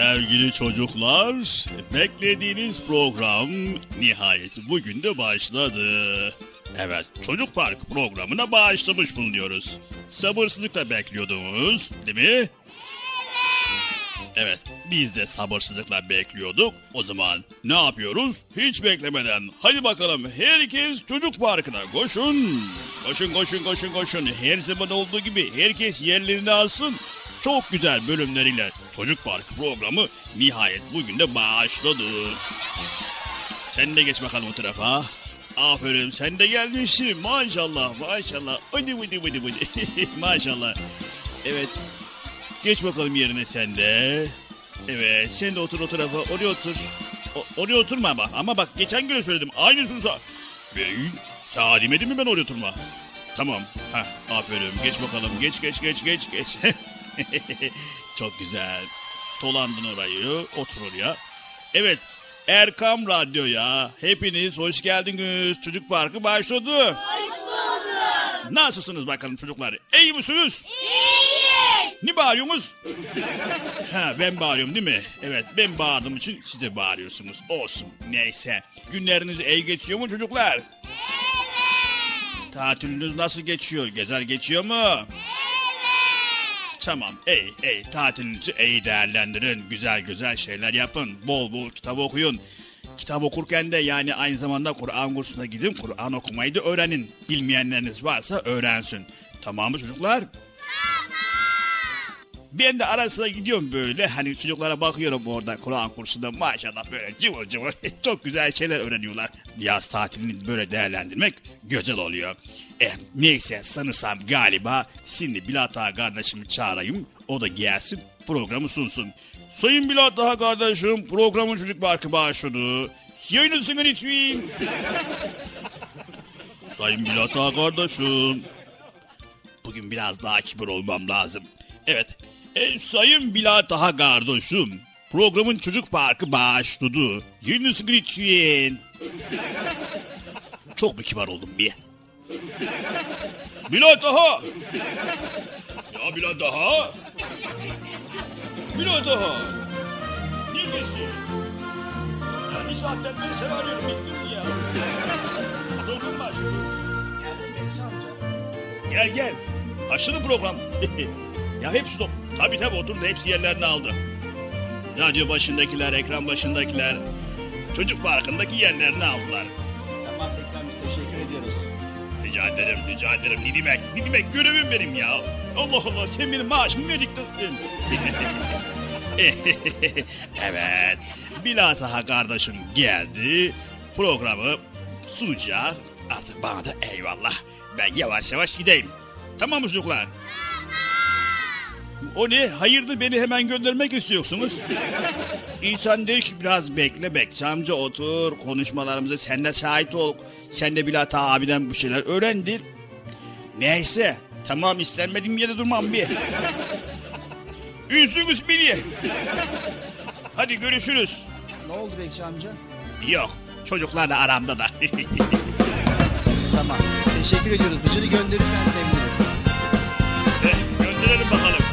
Sevgili çocuklar, beklediğiniz program nihayet bugün de başladı. Evet, Çocuk Park programına başlamış bulunuyoruz. Sabırsızlıkla bekliyordunuz, değil mi? Evet, biz de sabırsızlıkla bekliyorduk. O zaman ne yapıyoruz? Hiç beklemeden hadi bakalım herkes çocuk parkına koşun. Koşun koşun koşun koşun. Her zaman olduğu gibi herkes yerlerini alsın. Çok güzel bölümleriyle Çocuk Park programı nihayet bugün de başladı. Sen de geç bakalım o tarafa. Aferin sen de gelmişsin maşallah maşallah. Hadi hadi hadi hadi. maşallah. Evet Geç bakalım yerine sen de. Evet sen de otur o tarafa oraya otur. O, oraya oturma ama. Ama bak geçen gün söyledim aynısını sa... Ben sana demedim mi ben oraya oturma? Tamam. Ha aferin geç bakalım geç geç geç geç geç. Çok güzel. Dolandın orayı otur oraya. Evet Erkam Radyo'ya hepiniz hoş geldiniz. Çocuk Parkı başladı. Hoş bulduk. Nasılsınız bakalım çocuklar? İyi misiniz? Ne bağırıyorsunuz? ha ben bağırıyorum değil mi? Evet ben bağırdığım için siz de bağırıyorsunuz. Olsun neyse. Günleriniz iyi geçiyor mu çocuklar? Evet. Tatiliniz nasıl geçiyor? Gezer geçiyor mu? Evet. Tamam iyi iyi tatilinizi iyi değerlendirin. Güzel güzel şeyler yapın. Bol bol kitap okuyun. Kitap okurken de yani aynı zamanda Kur'an kursuna gidin. Kur'an okumayı da öğrenin. Bilmeyenleriniz varsa öğrensin. Tamam mı çocuklar? Ben de ara sıra gidiyorum böyle hani çocuklara bakıyorum orada Kur'an kursunda maşallah böyle cıvıl cıvıl çok güzel şeyler öğreniyorlar. Yaz tatilini böyle değerlendirmek güzel oluyor. Eh neyse sanırsam galiba şimdi Bilata kardeşimi çağırayım o da gelsin programı sunsun. Sayın Bilata kardeşim programın çocuk parkı başladı. Yayınısını lütfen. Sayın Bilata kardeşim. Bugün biraz daha kibar olmam lazım. Evet e, sayın Bilataha kardeşim, programın çocuk parkı başladı. Yunus lütfen. Çok mu kibar oldum bir? Bilataha! Ya Bilataha! Bilataha! Neredesin? Ya bir saatten beri seni arıyorum bittim ya. Program başladı. Gel gel. Başladı program. ya hepsi top. Tabii tabii oturdu hepsi yerlerini aldı. Radyo başındakiler, ekran başındakiler, çocuk parkındaki yerlerini aldılar. Tamam Bekir teşekkür ediyoruz. Rica ederim, rica ederim. Ne demek, ne demek görevim benim ya. Allah Allah sen benim maaşımı mı diktatın? evet, Bilataha kardeşim geldi. Programı sunacak. Artık bana da eyvallah. Ben yavaş yavaş gideyim. Tamam mı çocuklar? O ne? Hayırdır beni hemen göndermek istiyorsunuz? İnsan der ki biraz bekle bekle amca otur konuşmalarımıza sen de şahit ol. Sen de Bilata abiden bir şeyler öğrendir. Neyse tamam istenmediğim yere durmam bir. Üzdünüz beni. Hadi görüşürüz. Ne oldu Bekçi amca? Yok çocuklarla aramda da. Tamam. Teşekkür ediyoruz. Bıcırı gönderirsen seviniriz. Eh, Gönderelim bakalım.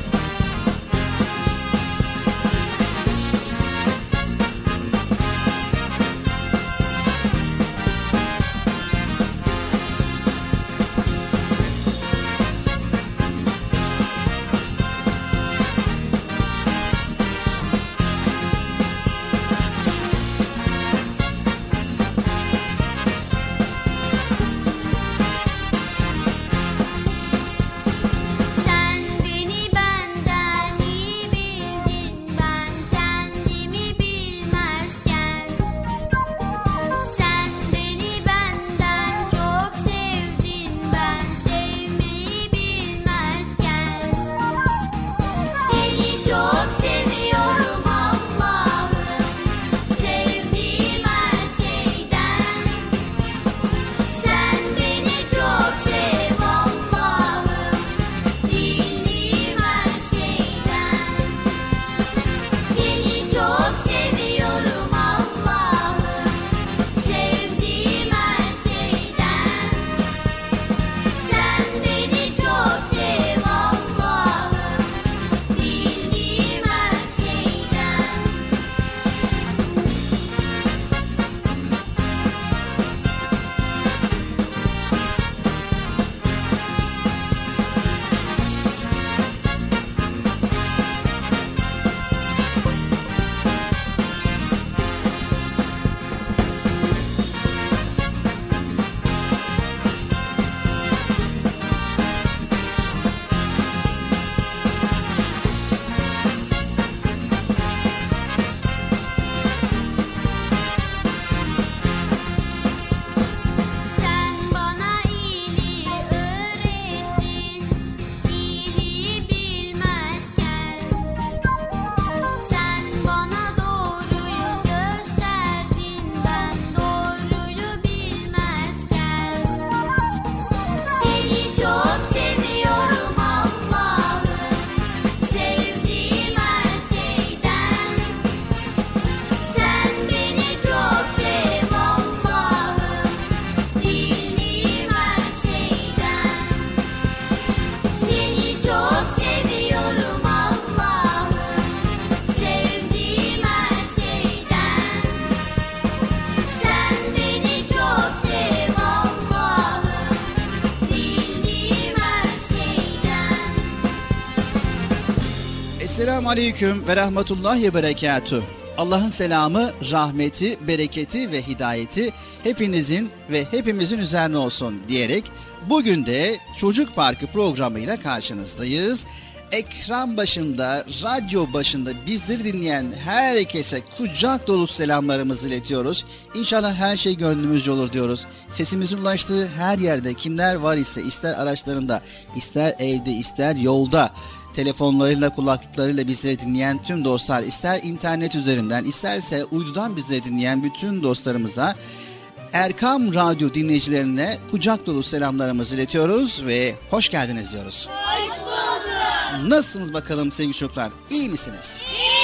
Esselamu Aleyküm ve Rahmetullahi ve Berekatuh. Allah'ın selamı, rahmeti, bereketi ve hidayeti hepinizin ve hepimizin üzerine olsun diyerek bugün de Çocuk Parkı programıyla karşınızdayız. Ekran başında, radyo başında bizleri dinleyen herkese kucak dolu selamlarımızı iletiyoruz. İnşallah her şey gönlümüzce olur diyoruz. Sesimizin ulaştığı her yerde kimler var ise ister araçlarında, ister evde, ister yolda telefonlarıyla kulaklıklarıyla bizleri dinleyen tüm dostlar ister internet üzerinden isterse uydudan bizleri dinleyen bütün dostlarımıza Erkam Radyo dinleyicilerine kucak dolu selamlarımızı iletiyoruz ve hoş geldiniz diyoruz. Hoş bulduk. Nasılsınız bakalım sevgili çocuklar? İyi misiniz? İyiyiz.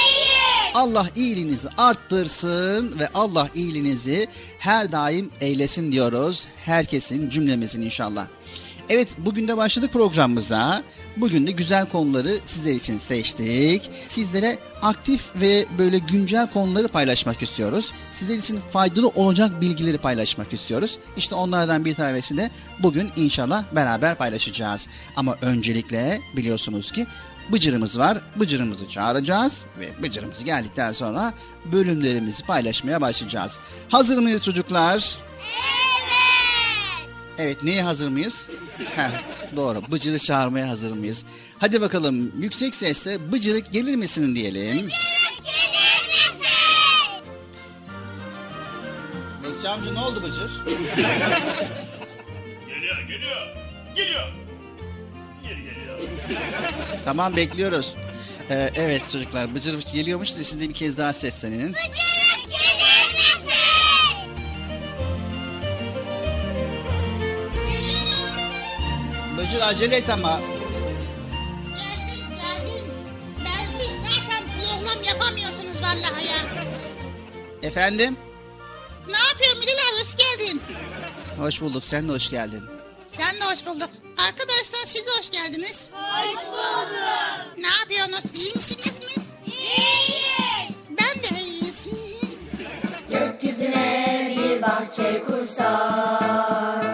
Allah iyiliğinizi arttırsın ve Allah iyiliğinizi her daim eylesin diyoruz. Herkesin cümlemizin inşallah. Evet bugün de başladık programımıza. Bugün de güzel konuları sizler için seçtik. Sizlere aktif ve böyle güncel konuları paylaşmak istiyoruz. Sizler için faydalı olacak bilgileri paylaşmak istiyoruz. İşte onlardan bir tanesi de bugün inşallah beraber paylaşacağız. Ama öncelikle biliyorsunuz ki Bıcırımız var. Bıcırımızı çağıracağız ve Bıcırımız geldikten sonra bölümlerimizi paylaşmaya başlayacağız. Hazır mıyız çocuklar? Evet neye hazır mıyız? Heh, doğru Bıcır'ı çağırmaya hazır mıyız? Hadi bakalım yüksek sesle Bıcırık gelir misin diyelim. Bıcırık gelir misin? Bekçi amca ne oldu Bıcır? Geliyor geliyor. Geliyor. Tamam bekliyoruz. Ee, evet çocuklar Bıcır geliyormuş da de bir kez daha seslenin. Bıcırık gelir misin? Bıcır acele et ama. Geldim geldim. Ben siz zaten program yapamıyorsunuz vallahi ya. Efendim? Ne yapıyorsun Bilal abi hoş geldin. Hoş bulduk sen de hoş geldin. Sen de hoş bulduk. Arkadaşlar siz hoş geldiniz. Hoş bulduk. Ne yapıyorsunuz? İyi misiniz mi? İyiyiz. Ben de iyiyiz. Gökyüzüne bir bahçe kursak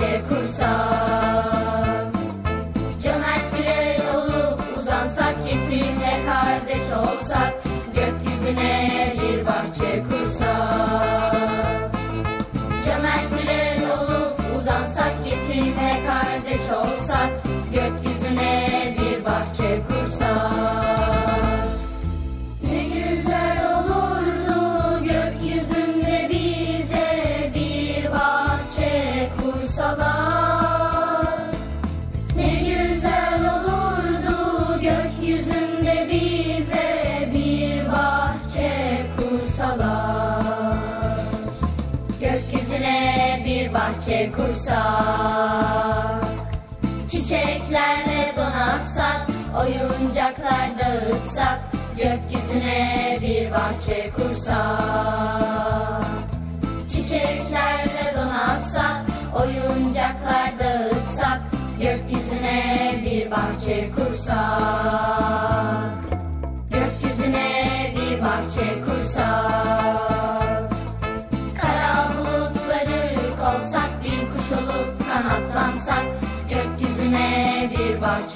bahçe kursak kursak, çiçeklerle donatsak, oyuncaklar dağıtsak, gökyüzüne bir bahçe kursak.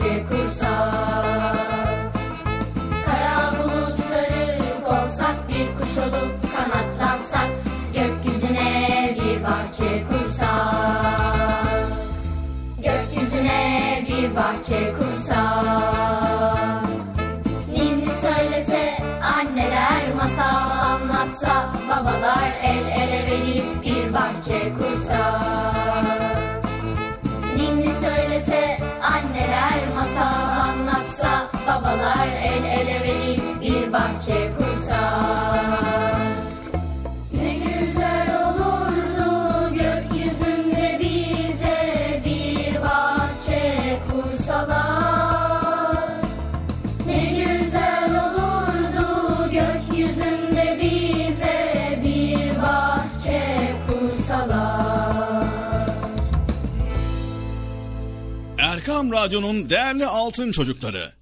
Bahçe kursak. Kara bulutları kovsak bir kuş olup kanatlansak gökyüzüne bir bahçe kursak. Gökyüzüne bir bahçe. Çocuklar el ele verip bir bahçe kursak Radyo'nun değerli altın çocukları.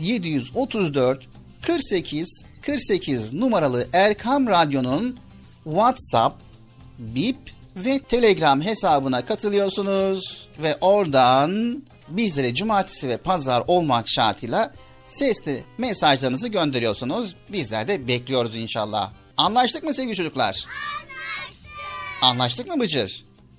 734 48 48 numaralı Erkam Radyo'nun WhatsApp, Bip ve Telegram hesabına katılıyorsunuz ve oradan bizlere cumartesi ve pazar olmak şartıyla sesli mesajlarınızı gönderiyorsunuz. Bizler de bekliyoruz inşallah. Anlaştık mı sevgili çocuklar? Anlaştık. Anlaştık mı Bıcır?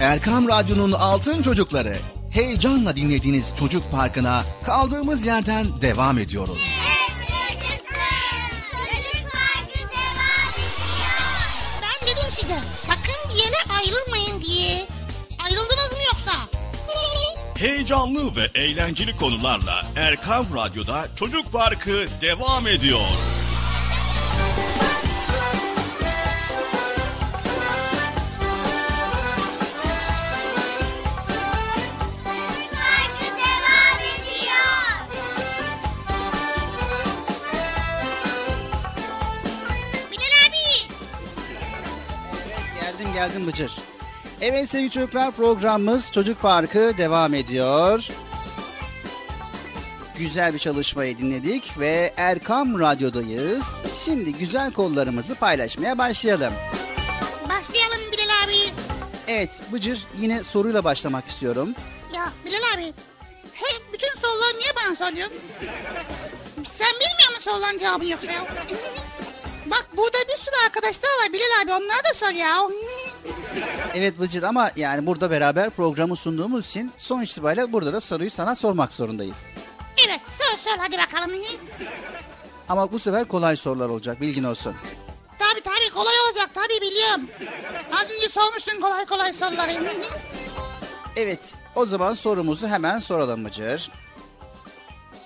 Erkam Radyo'nun Altın Çocukları. Heyecanla dinlediğiniz Çocuk Parkı'na kaldığımız yerden devam ediyoruz. Çocuk Parkı devam ediyor. Ben dedim size sakın bir yere ayrılmayın diye. Ayrıldınız mı yoksa? Heyecanlı ve eğlenceli konularla Erkam Radyo'da Çocuk Parkı devam ediyor. Geldim Bıcır. Evet sevgili çocuklar programımız Çocuk Parkı devam ediyor. Güzel bir çalışmayı dinledik ve Erkam Radyo'dayız. Şimdi güzel konularımızı paylaşmaya başlayalım. Başlayalım Bilal abi. Evet Bıcır yine soruyla başlamak istiyorum. Ya Bilal abi. Hep bütün soruları niye bana soruyorsun? Sen bilmiyor musun soruların cevabını yoksa ya? Bak burada bir sürü arkadaşlar var Bilal abi onlara da sor ya. Evet Bıcır ama yani burada beraber programı sunduğumuz için sonuç itibariyle burada da soruyu sana sormak zorundayız. Evet sor sor hadi bakalım. Ama bu sefer kolay sorular olacak bilgin olsun. Tabi tabi kolay olacak tabi biliyorum. Az önce sormuşsun kolay kolay soruları. Evet o zaman sorumuzu hemen soralım Bıcır.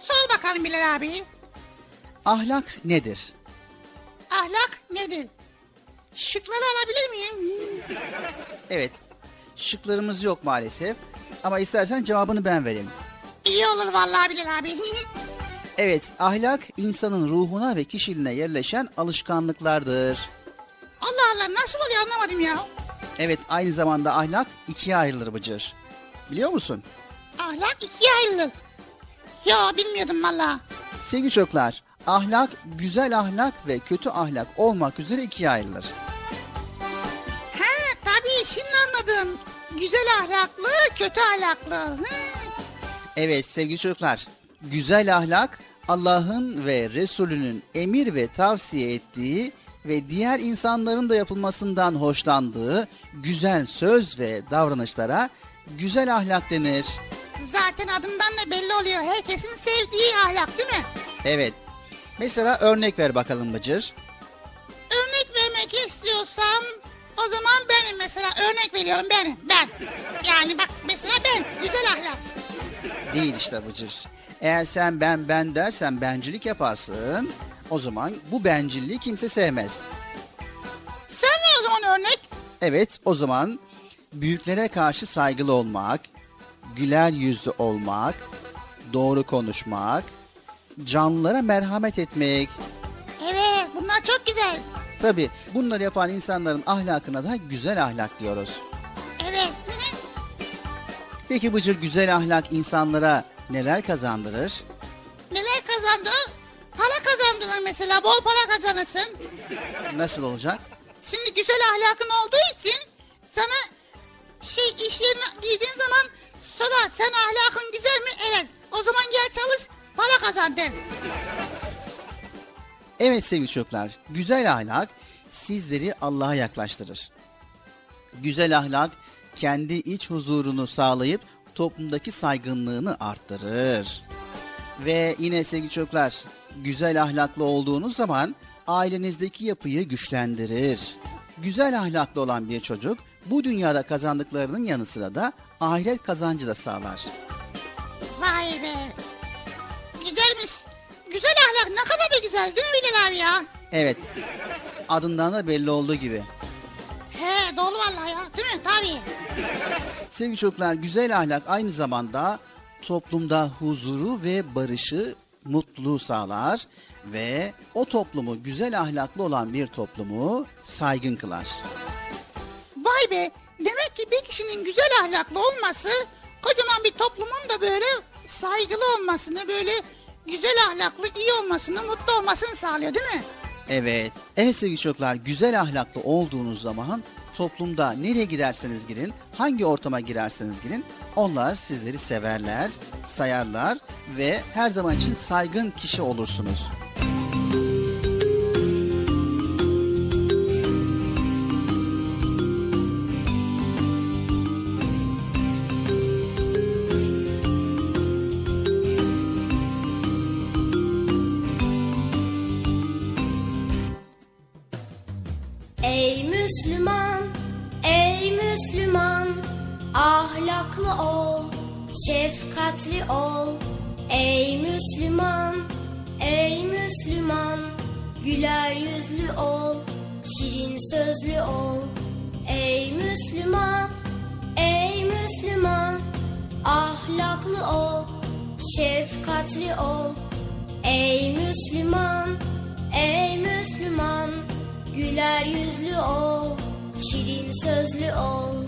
Sor bakalım Bilal abi. Ahlak nedir? Ahlak nedir? Şıkları alabilir miyim? Evet şıklarımız yok maalesef. Ama istersen cevabını ben vereyim. İyi olur vallahi Bilal abi. Evet ahlak insanın ruhuna ve kişiliğine yerleşen alışkanlıklardır. Allah Allah nasıl oluyor anlamadım ya. Evet aynı zamanda ahlak ikiye ayrılır Bıcır. Biliyor musun? Ahlak ikiye ayrılır. Ya bilmiyordum valla. Sevgili çocuklar, ahlak güzel ahlak ve kötü ahlak olmak üzere ikiye ayrılır. Ha tabii şimdi anladım. Güzel ahlaklı, kötü ahlaklı. Ha. Evet sevgili çocuklar, güzel ahlak Allah'ın ve Resulünün emir ve tavsiye ettiği ve diğer insanların da yapılmasından hoşlandığı güzel söz ve davranışlara güzel ahlak denir. Zaten adından da belli oluyor. Herkesin sevdiği ahlak değil mi? Evet. Mesela örnek ver bakalım Bıcır. Örnek vermek istiyorsam o zaman benim mesela örnek veriyorum benim ben. Yani bak mesela ben güzel ahlak. Değil işte Bıcır. Eğer sen ben ben dersen bencillik yaparsın. O zaman bu bencilliği kimse sevmez. Sen ver o zaman örnek. Evet o zaman büyüklere karşı saygılı olmak, güler yüzlü olmak, doğru konuşmak, canlılara merhamet etmek. Evet bunlar çok güzel. Tabi bunları yapan insanların ahlakına da güzel ahlak diyoruz. Evet. Peki Bıcır güzel ahlak insanlara neler kazandırır? Neler kazandı? Para kazandılar mesela bol para kazanırsın. Nasıl olacak? Şimdi güzel ahlakın olduğu için sana şey iş yerine giydiğin zaman sorar sen ahlakın güzel mi? Evet. O zaman gel çalış para kazan der. Evet sevgili çocuklar, güzel ahlak sizleri Allah'a yaklaştırır. Güzel ahlak kendi iç huzurunu sağlayıp toplumdaki saygınlığını arttırır. Ve yine sevgili çocuklar, güzel ahlaklı olduğunuz zaman ailenizdeki yapıyı güçlendirir. Güzel ahlaklı olan bir çocuk bu dünyada kazandıklarının yanı sıra da ahiret kazancı da sağlar. Güzel değil mi Bilal abi ya? Evet, adından da belli olduğu gibi. He doğru vallahi ya değil mi? Tabii. Sevgili çocuklar güzel ahlak aynı zamanda toplumda huzuru ve barışı, mutluluğu sağlar ve o toplumu güzel ahlaklı olan bir toplumu saygın kılar. Vay be. Demek ki bir kişinin güzel ahlaklı olması kocaman bir toplumun da böyle saygılı olmasını böyle güzel ahlaklı iyi olmasını mutlu olmasını sağlıyor değil mi? Evet, evet sevgili çocuklar güzel ahlaklı olduğunuz zaman toplumda nereye giderseniz girin, hangi ortama girerseniz girin onlar sizleri severler, sayarlar ve her zaman için saygın kişi olursunuz. Şefkatli ol. Ey Müslüman, ey Müslüman, güler yüzlü ol, şirin sözlü ol. Ey Müslüman, ey Müslüman, ahlaklı ol, şefkatli ol. Ey Müslüman, ey Müslüman, güler yüzlü ol, şirin sözlü ol.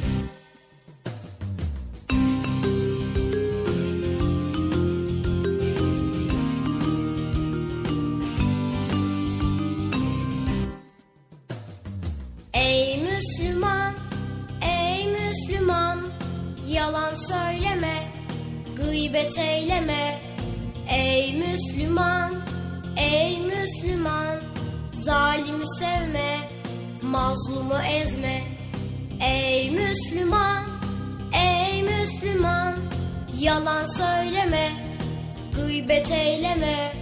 Gıybet eyleme Ey Müslüman, ey Müslüman. Zalimi sevme, mazlumu ezme. Ey Müslüman, ey Müslüman. Yalan söyleme, gıybet eyleme.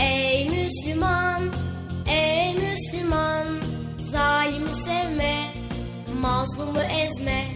Ey Müslüman, ey Müslüman. Zalimi sevme, mazlumu ezme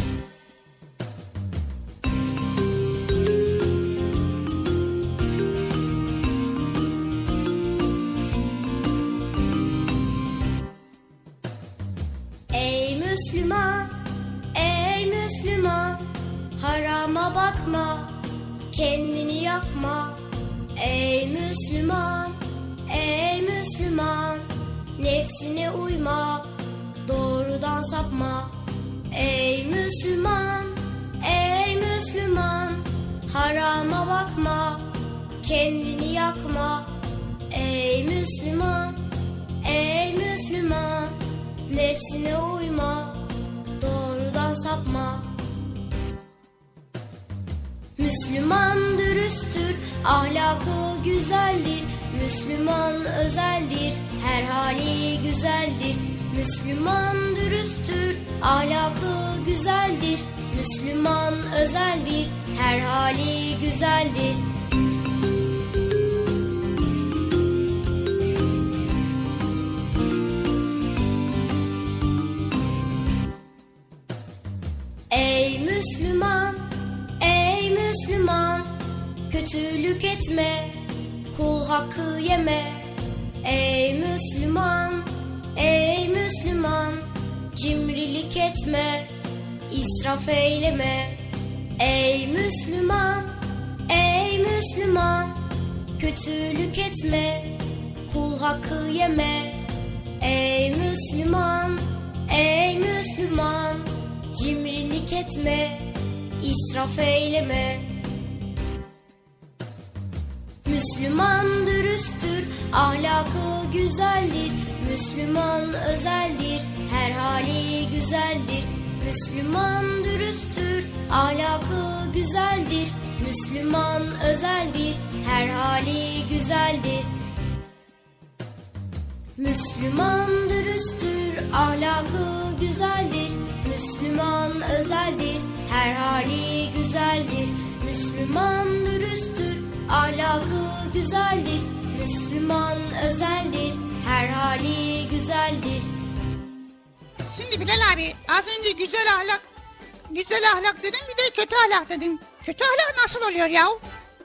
Oluyor ya?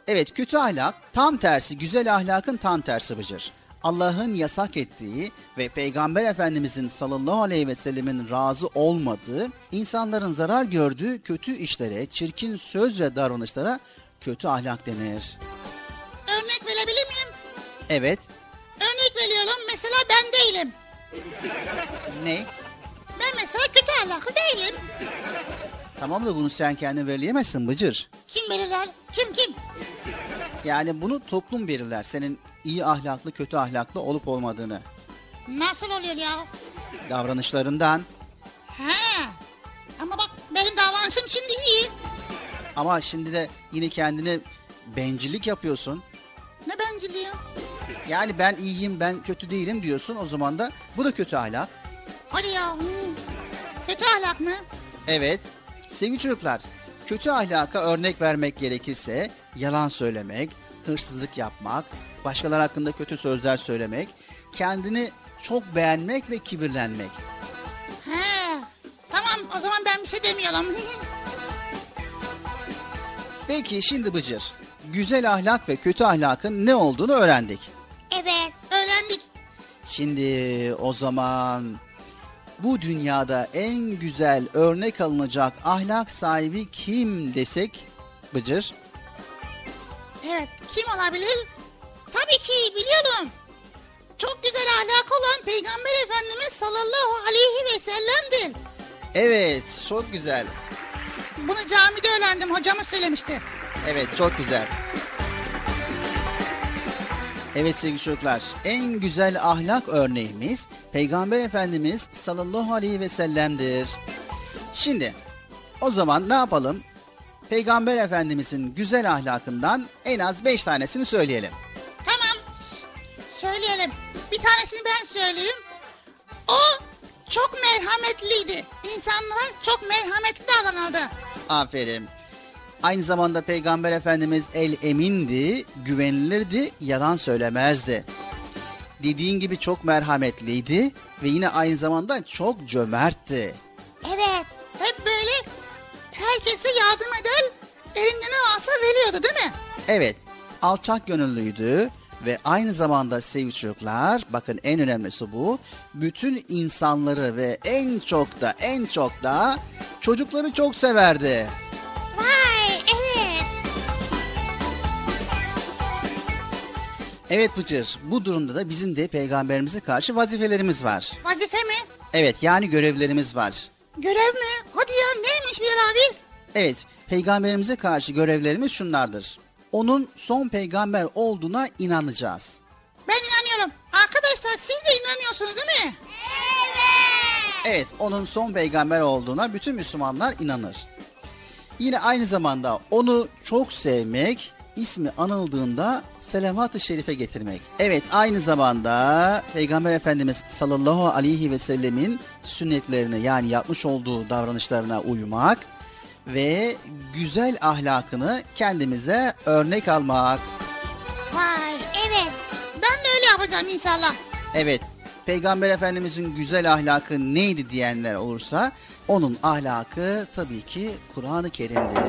Evet kötü ahlak tam tersi güzel ahlakın tam tersi Bıcır. Allah'ın yasak ettiği ve Peygamber Efendimizin sallallahu aleyhi ve sellemin razı olmadığı, insanların zarar gördüğü kötü işlere, çirkin söz ve davranışlara kötü ahlak denir. Örnek verebilir miyim? Evet, Örnek veriyorum mesela ben değilim. ne? Ben mesela kötü ahlaklı değilim. Tamam da bunu sen kendin belirleyemezsin Bıcır. Kim belirler? Kim kim? Yani bunu toplum belirler senin iyi ahlaklı kötü ahlaklı olup olmadığını. Nasıl oluyor ya? Davranışlarından He. Ama bak benim davranışım şimdi iyi. ama şimdi de yine kendine bencillik yapıyorsun. Ne bencilliği? Yani ben iyiyim ben kötü değilim diyorsun o zaman da bu da kötü ahlak. Hadi ya. hmm. Kötü ahlak mı? Evet sevgili çocuklar kötü ahlaka örnek vermek gerekirse yalan söylemek, hırsızlık yapmak, başkaları hakkında kötü sözler söylemek, kendini çok beğenmek ve kibirlenmek. He. Tamam o zaman ben bir şey demiyorum. Peki şimdi Bıcır, güzel ahlak ve kötü ahlakın ne olduğunu öğrendik. evet öğrendik. Şimdi o zaman bu dünyada en güzel örnek alınacak ahlak sahibi kim desek Bıcır? Evet kim olabilir? Tabii ki biliyorum. Çok güzel ahlak olan Peygamber Efendimiz sallallahu aleyhi ve sellem'dir. Evet çok güzel. Bunu camide öğrendim hocamız söylemişti. Evet çok güzel. Evet sevgili çocuklar en güzel ahlak örneğimiz Peygamber Efendimiz sallallahu aleyhi ve sellem'dir. Şimdi o zaman ne yapalım? Peygamber Efendimizin güzel ahlakından en az beş tanesini söyleyelim. Tamam. Söyleyelim. Bir tanesini ben söyleyeyim. O çok merhametliydi. İnsanlara çok merhametli davranırdı. Aferin. Aynı zamanda Peygamber Efendimiz el emindi, güvenilirdi, yalan söylemezdi. Dediğin gibi çok merhametliydi ve yine aynı zamanda çok cömertti. Evet. Hep böyle herkese yardım eder. Elinde ne varsa veriyordu değil mi? Evet, alçak gönüllüydü ve aynı zamanda sevgili çocuklar, bakın en önemlisi bu, bütün insanları ve en çok da en çok da çocukları çok severdi. Evet Bıcır, bu durumda da bizim de peygamberimize karşı vazifelerimiz var. Vazife mi? Evet, yani görevlerimiz var. Görev mi? Hadi ya neymiş Bilal abi? Evet, peygamberimize karşı görevlerimiz şunlardır. Onun son peygamber olduğuna inanacağız. Ben inanıyorum. Arkadaşlar siz de inanıyorsunuz değil mi? Evet, onun son peygamber olduğuna bütün Müslümanlar inanır. Yine aynı zamanda onu çok sevmek, ismi anıldığında selavat-ı şerife getirmek. Evet, aynı zamanda Peygamber Efendimiz sallallahu aleyhi ve sellemin sünnetlerine yani yapmış olduğu davranışlarına uymak ve güzel ahlakını kendimize örnek almak. Vay evet. Ben de öyle yapacağım inşallah. Evet, Peygamber Efendimizin güzel ahlakı neydi diyenler olursa onun ahlakı tabii ki Kur'an-ı Kerim'dir.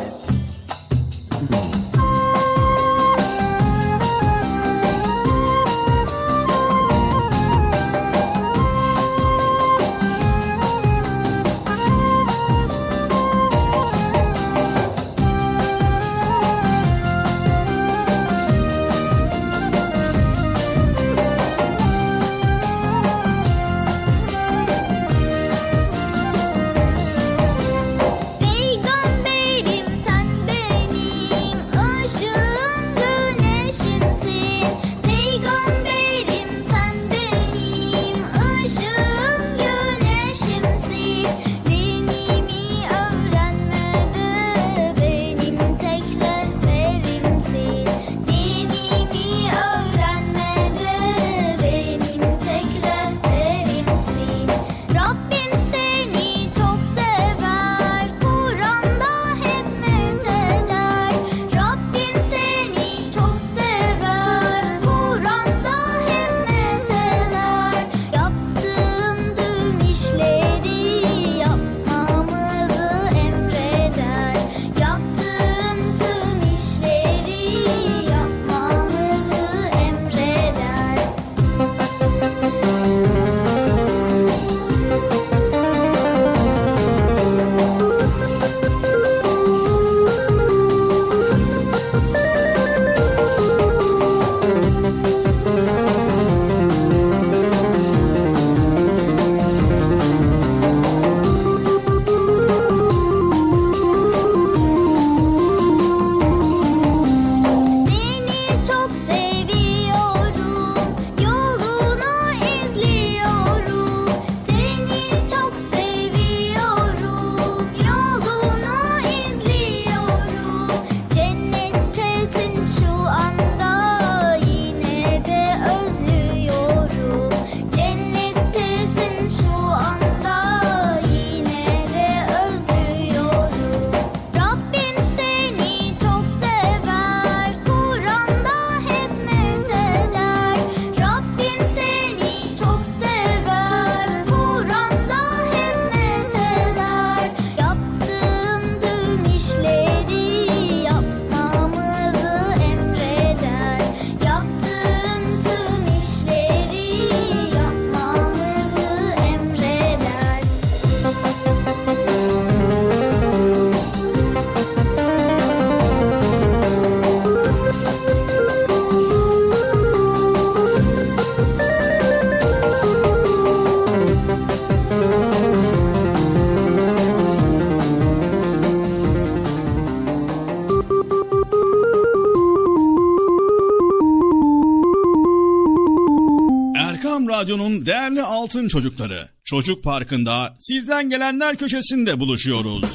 Değerli altın çocukları. Çocuk Parkı'nda sizden gelenler köşesinde buluşuyoruz.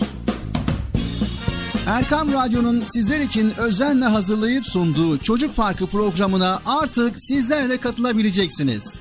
Erkam Radyo'nun sizler için özenle hazırlayıp sunduğu Çocuk Parkı programına artık sizler de katılabileceksiniz.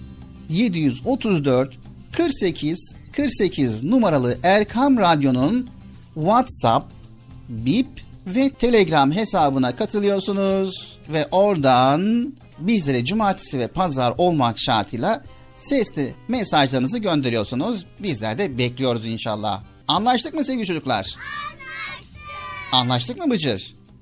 734 48 48 numaralı Erkam Radyo'nun WhatsApp, Bip ve Telegram hesabına katılıyorsunuz ve oradan bizlere cumartesi ve pazar olmak şartıyla sesli mesajlarınızı gönderiyorsunuz. Bizler de bekliyoruz inşallah. Anlaştık mı sevgili çocuklar? Anlaştık. Anlaştık mı Bıcır?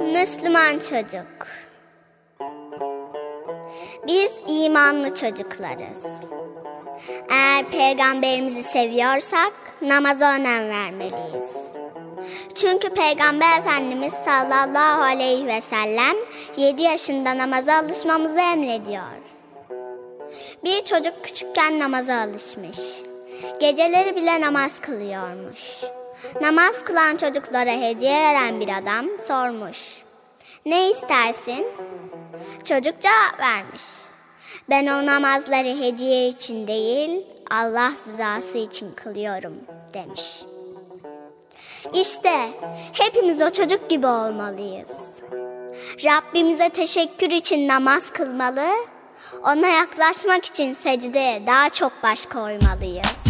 Müslüman çocuk. Biz imanlı çocuklarız. Eğer peygamberimizi seviyorsak namaza önem vermeliyiz. Çünkü Peygamber Efendimiz sallallahu aleyhi ve sellem 7 yaşında namaza alışmamızı emrediyor. Bir çocuk küçükken namaza alışmış. Geceleri bile namaz kılıyormuş. Namaz kılan çocuklara hediye veren bir adam sormuş. Ne istersin? Çocuk cevap vermiş. Ben o namazları hediye için değil, Allah rızası için kılıyorum demiş. İşte hepimiz o çocuk gibi olmalıyız. Rabbimize teşekkür için namaz kılmalı, ona yaklaşmak için secdeye daha çok baş koymalıyız.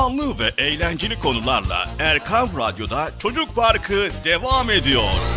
canlı ve eğlenceli konularla Erkan Radyo'da Çocuk Parkı devam ediyor.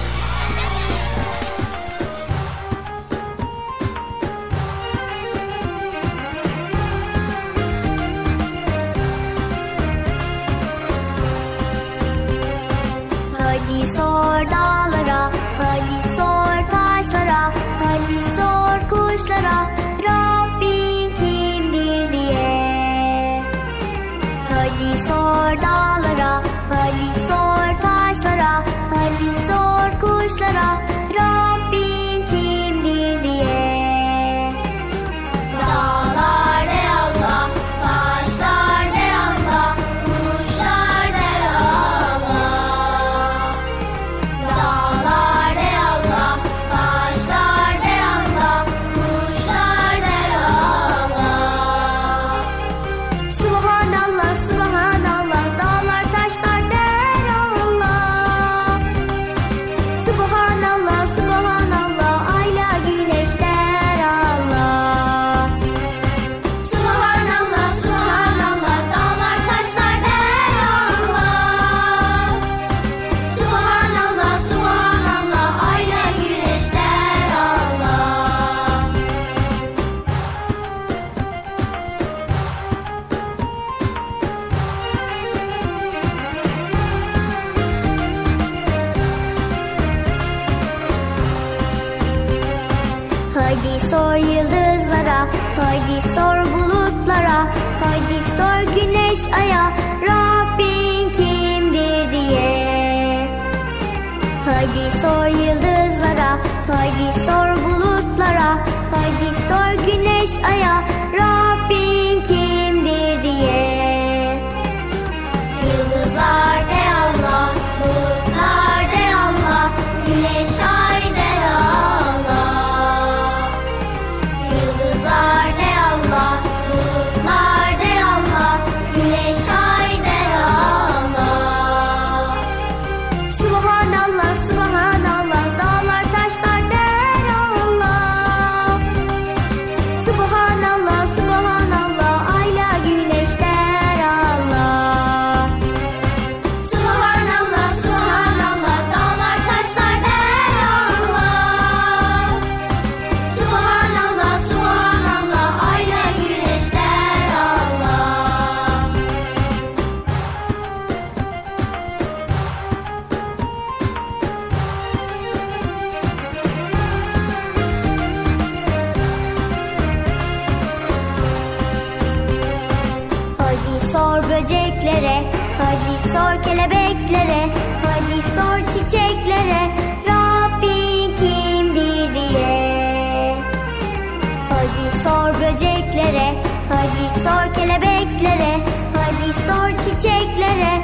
çiçeklere. Hadi sor çiçeklere.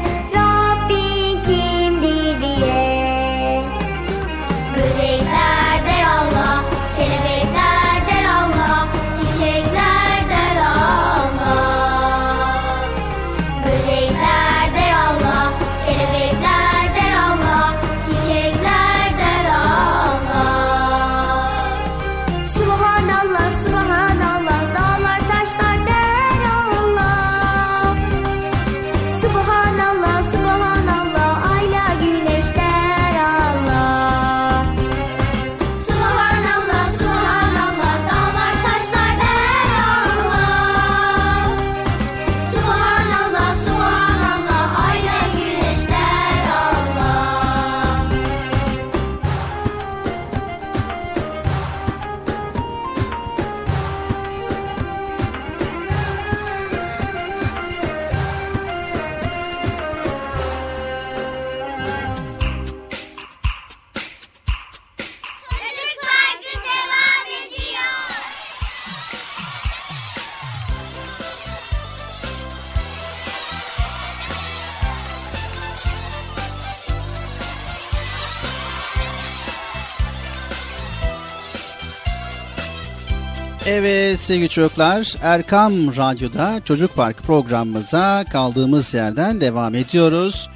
Evet sevgili çocuklar Erkam Radyo'da Çocuk Park programımıza kaldığımız yerden devam ediyoruz.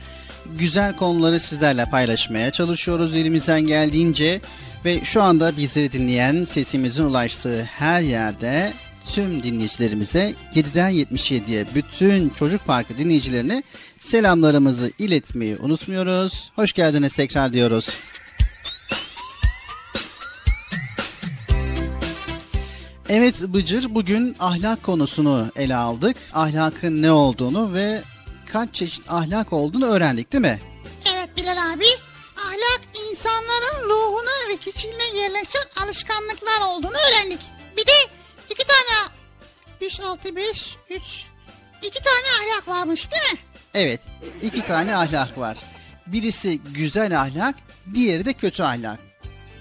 Güzel konuları sizlerle paylaşmaya çalışıyoruz elimizden geldiğince ve şu anda bizleri dinleyen sesimizin ulaştığı her yerde tüm dinleyicilerimize 7'den 77'ye bütün Çocuk Parkı dinleyicilerine selamlarımızı iletmeyi unutmuyoruz. Hoş geldiniz tekrar diyoruz. Evet Bıcır bugün ahlak konusunu ele aldık. Ahlakın ne olduğunu ve kaç çeşit ahlak olduğunu öğrendik değil mi? Evet Bilal abi. Ahlak insanların ruhuna ve kişiliğine yerleşen alışkanlıklar olduğunu öğrendik. Bir de iki tane 3, 6, 5, 3, iki tane ahlak varmış değil mi? Evet iki tane ahlak var. Birisi güzel ahlak, diğeri de kötü ahlak.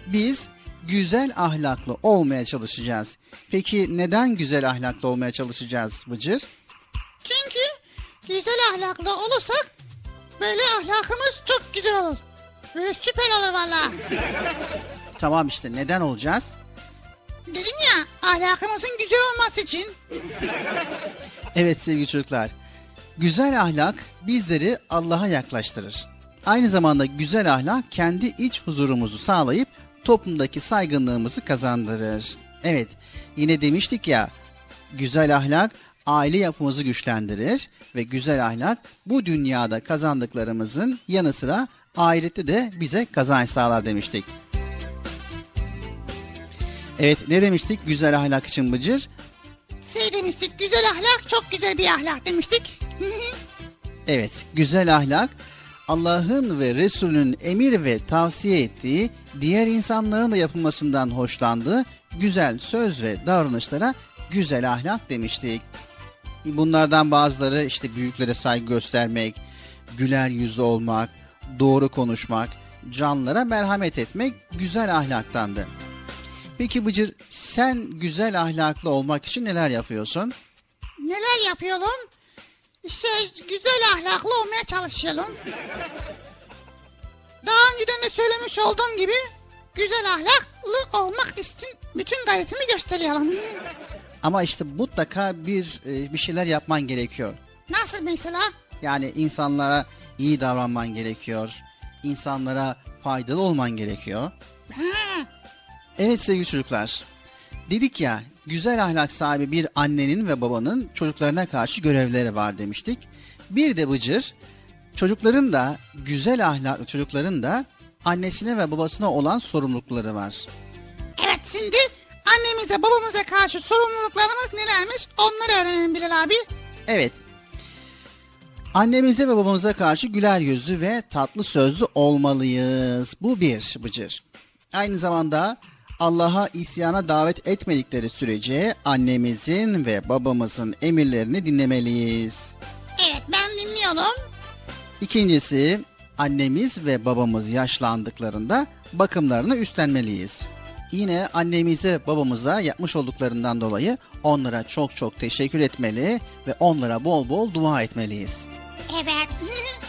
Biz güzel ahlaklı olmaya çalışacağız. Peki neden güzel ahlaklı olmaya çalışacağız Bıcır? Çünkü güzel ahlaklı olursak böyle ahlakımız çok güzel olur. Böyle süper olur valla. Tamam işte neden olacağız? Dedim ya ahlakımızın güzel olması için. Evet sevgili çocuklar. Güzel ahlak bizleri Allah'a yaklaştırır. Aynı zamanda güzel ahlak kendi iç huzurumuzu sağlayıp toplumdaki saygınlığımızı kazandırır. Evet, yine demiştik ya, güzel ahlak aile yapımızı güçlendirir ve güzel ahlak bu dünyada kazandıklarımızın yanı sıra ahirette de bize kazanç sağlar demiştik. Evet ne demiştik güzel ahlak için Bıcır? Şey demiştik güzel ahlak çok güzel bir ahlak demiştik. evet güzel ahlak Allah'ın ve Resulünün emir ve tavsiye ettiği, diğer insanların da yapılmasından hoşlandığı güzel söz ve davranışlara güzel ahlak demiştik. Bunlardan bazıları işte büyüklere saygı göstermek, güler yüzlü olmak, doğru konuşmak, canlara merhamet etmek güzel ahlaktandı. Peki Bıcır sen güzel ahlaklı olmak için neler yapıyorsun? Neler yapıyorum? Şey güzel ahlaklı olmaya çalışalım. Daha önceden de söylemiş olduğum gibi güzel ahlaklı olmak için bütün gayretimi gösteriyorum. Ama işte mutlaka bir e, bir şeyler yapman gerekiyor. Nasıl mesela? Yani insanlara iyi davranman gerekiyor. İnsanlara faydalı olman gerekiyor. Ha. Evet sevgili çocuklar. Dedik ya güzel ahlak sahibi bir annenin ve babanın çocuklarına karşı görevleri var demiştik. Bir de Bıcır çocukların da güzel ahlaklı çocukların da annesine ve babasına olan sorumlulukları var. Evet şimdi annemize babamıza karşı sorumluluklarımız nelermiş onları öğrenelim Bilal abi. Evet. Annemize ve babamıza karşı güler yüzlü ve tatlı sözlü olmalıyız. Bu bir Bıcır. Aynı zamanda Allah'a isyana davet etmedikleri sürece annemizin ve babamızın emirlerini dinlemeliyiz. Evet ben dinliyorum. İkincisi annemiz ve babamız yaşlandıklarında bakımlarını üstlenmeliyiz. Yine annemize babamıza yapmış olduklarından dolayı onlara çok çok teşekkür etmeli ve onlara bol bol dua etmeliyiz. Evet.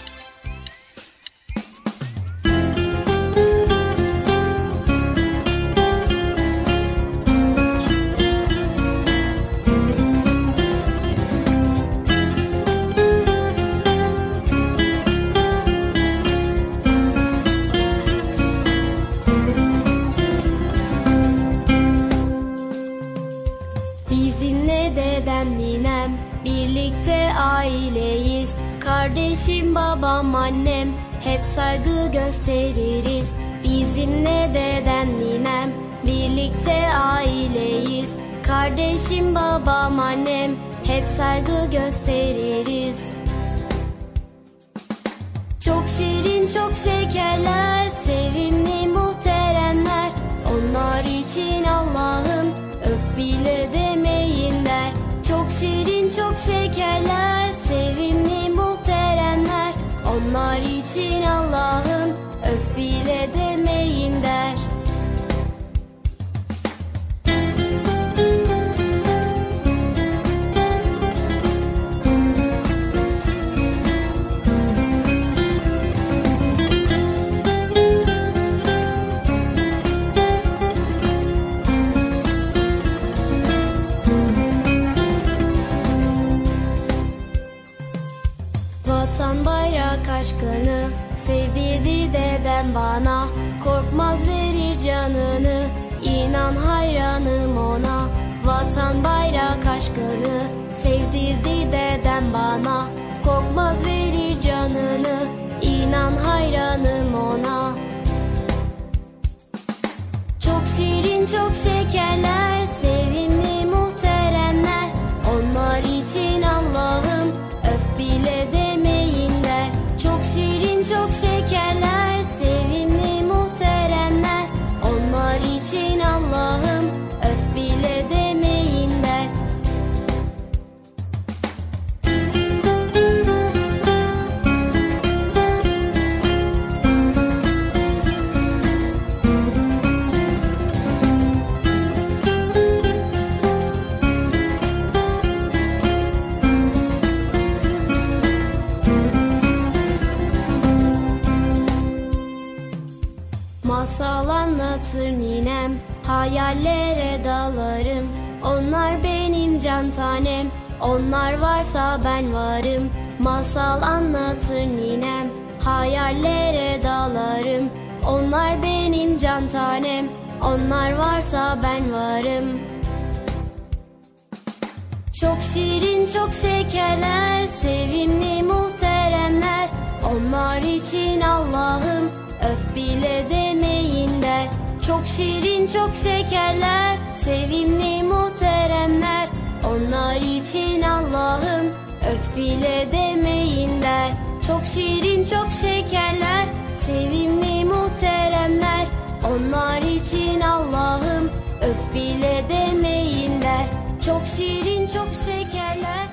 Kardeşim, babam, annem hep saygı gösteririz. Bizimle deden, ninem birlikte aileyiz. Kardeşim, babam, annem hep saygı gösteririz. Çok şirin, çok şekerler, sevimli muhteremler. Onlar için Allah'ım öf bile demeyin der. Çok şirin, çok şekerler, sevimli muhteremler Onlar için Allah'ım öf bile demeyin der dedem bana Korkmaz verir canını İnan hayranım ona. Vatan bayrak aşkını Sevdirdi dedem bana Korkmaz verir canını İnan hayranım ona. Çok şirin çok şekerler. Hayallere dalarım. Onlar benim can tanem. Onlar varsa ben varım. Masal anlatır ninem. Hayallere dalarım. Onlar benim can tanem. Onlar varsa ben varım. Çok şirin çok şekerler Sevimli muhteremler. Onlar için Allah'ım Öf bile demeyin der Çok şirin çok şekerler Sevimli muhteremler Onlar için Allah'ım Öf bile demeyin der Çok şirin çok şekerler Sevimli muhteremler Onlar için Allah'ım Öf bile demeyin der Çok şirin çok şekerler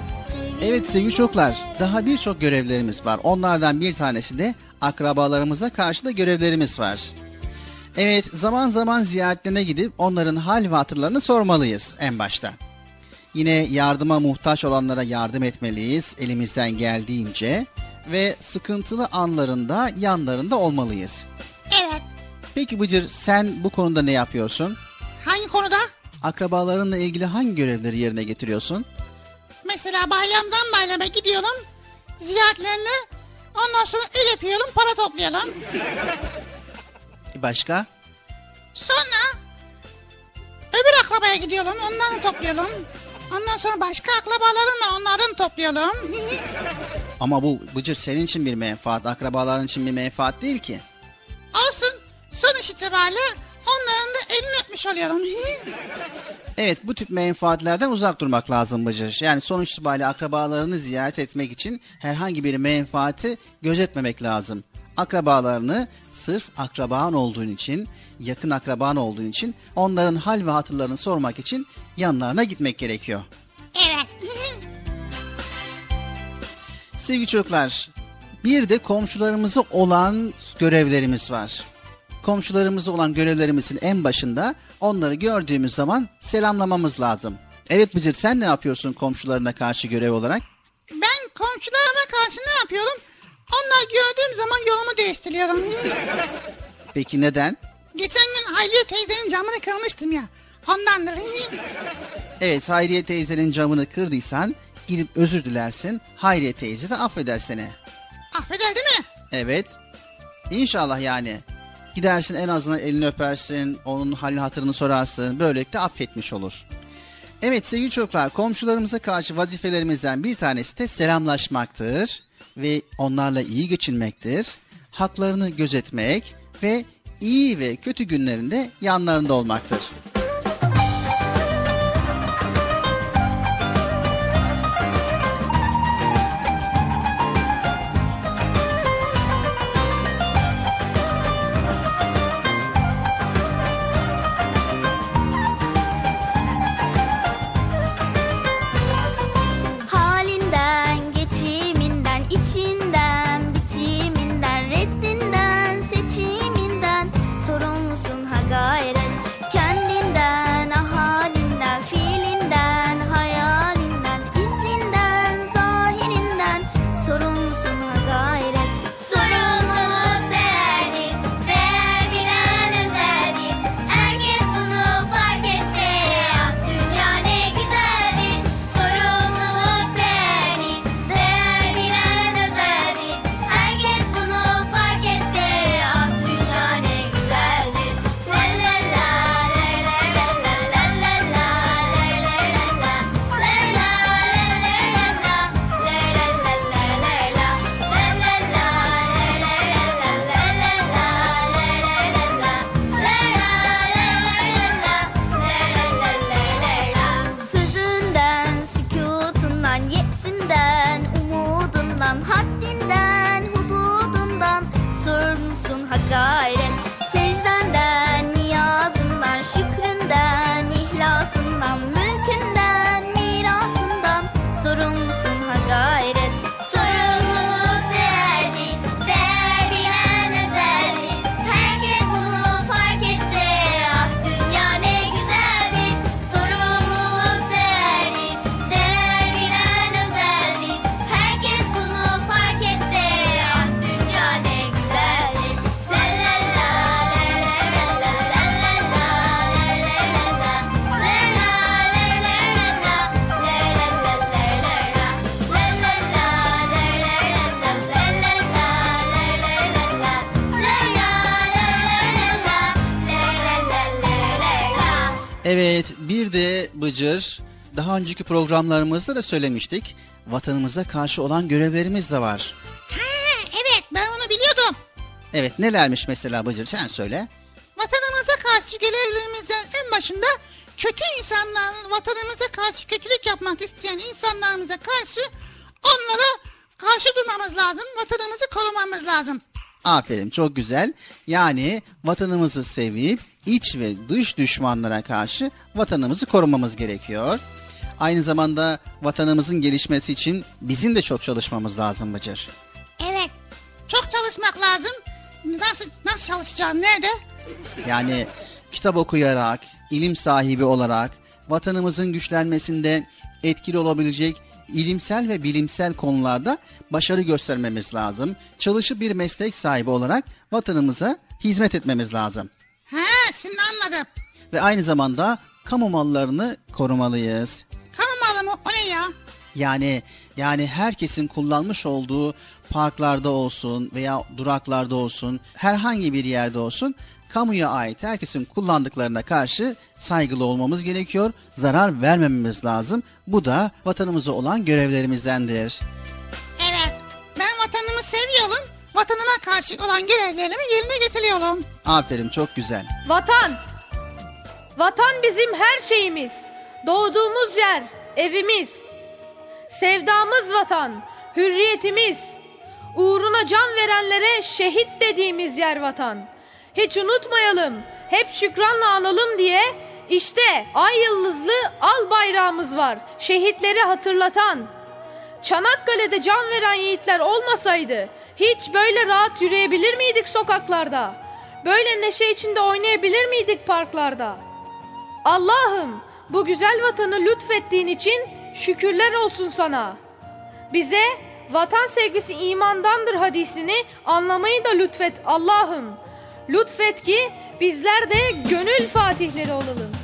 Evet sevgili çocuklar daha birçok görevlerimiz var. Onlardan bir tanesi de akrabalarımıza karşı da görevlerimiz var. Evet zaman zaman ziyaretlerine gidip onların hal ve hatırlarını sormalıyız en başta. Yine yardıma muhtaç olanlara yardım etmeliyiz elimizden geldiğince ve sıkıntılı anlarında yanlarında olmalıyız. Evet. Peki Bıcır sen bu konuda ne yapıyorsun? Hangi konuda? Akrabalarınla ilgili hangi görevleri yerine getiriyorsun? Mesela bayramdan bayrama gidiyorum. Ziyaretlerine ondan sonra el yapıyorum para Başka? Sonra öbür akrabaya gidiyorum onları toplayalım. Ondan sonra başka akrabalarım var onların toplayalım. Ama bu Bıcır senin için bir menfaat, akrabaların için bir menfaat değil ki. Olsun sonuç itibariyle onların da elini öpmüş oluyorum. Evet bu tip menfaatlerden uzak durmak lazım Bıcır. Yani sonuç itibariyle akrabalarını ziyaret etmek için herhangi bir menfaati gözetmemek lazım. Akrabalarını sırf akraban olduğun için, yakın akraban olduğun için onların hal ve hatırlarını sormak için yanlarına gitmek gerekiyor. evet. Sevgili çocuklar, bir de komşularımıza olan görevlerimiz var. Komşularımıza olan görevlerimizin en başında onları gördüğümüz zaman selamlamamız lazım. Evet Bıcır sen ne yapıyorsun komşularına karşı görev olarak? Ben komşularıma karşı ne yapıyorum? Onlar gördüğüm zaman yolumu değiştiriyorum. Peki neden? Geçen gün Hayriye teyzenin camını kırmıştım ya. Ondan da. Evet Hayriye teyzenin camını kırdıysan gidip özür dilersin. Hayriye teyze de affeder seni. Affeder değil mi? Evet. İnşallah yani. Gidersin en azından elini öpersin, onun halini hatırını sorarsın. Böylelikle affetmiş olur. Evet sevgili çocuklar komşularımıza karşı vazifelerimizden bir tanesi de selamlaşmaktır. Ve onlarla iyi geçinmektir. Haklarını gözetmek ve iyi ve kötü günlerinde yanlarında olmaktır. Evet bir de Bıcır daha önceki programlarımızda da söylemiştik. Vatanımıza karşı olan görevlerimiz de var. Ha, evet ben onu biliyordum. Evet nelermiş mesela Bıcır sen söyle. Vatanımıza karşı görevlerimizden en başında kötü insanlar, vatanımıza karşı kötülük yapmak isteyen insanlarımıza karşı onlara karşı durmamız lazım. Vatanımızı korumamız lazım. Aferin çok güzel. Yani vatanımızı sevip iç ve dış düşmanlara karşı vatanımızı korumamız gerekiyor. Aynı zamanda vatanımızın gelişmesi için bizim de çok çalışmamız lazım Bıcır. Evet. Çok çalışmak lazım. Nasıl nasıl çalışacağız? Nerede? Yani kitap okuyarak, ilim sahibi olarak vatanımızın güçlenmesinde etkili olabilecek ilimsel ve bilimsel konularda başarı göstermemiz lazım. Çalışıp bir meslek sahibi olarak vatanımıza hizmet etmemiz lazım. Ha şimdi anladım. Ve aynı zamanda kamu mallarını korumalıyız. Kamu malı mı? O ne ya? Yani yani herkesin kullanmış olduğu parklarda olsun veya duraklarda olsun, herhangi bir yerde olsun kamuya ait herkesin kullandıklarına karşı saygılı olmamız gerekiyor. Zarar vermememiz lazım. Bu da vatanımıza olan görevlerimizdendir. Evet. Ben vatanımı seviyorum. Vatanıma karşı olan görevlerimi yerine getiriyorum. Aferin çok güzel. Vatan. Vatan bizim her şeyimiz. Doğduğumuz yer, evimiz. Sevdamız vatan, hürriyetimiz. Uğruna can verenlere şehit dediğimiz yer vatan. Hiç unutmayalım, hep şükranla analım diye işte ay yıldızlı al bayrağımız var. Şehitleri hatırlatan. Çanakkale'de can veren yiğitler olmasaydı hiç böyle rahat yürüyebilir miydik sokaklarda? Böyle neşe içinde oynayabilir miydik parklarda? Allah'ım bu güzel vatanı lütfettiğin için şükürler olsun sana. Bize vatan sevgisi imandandır hadisini anlamayı da lütfet Allah'ım. Lütfet ki bizler de gönül fatihleri olalım.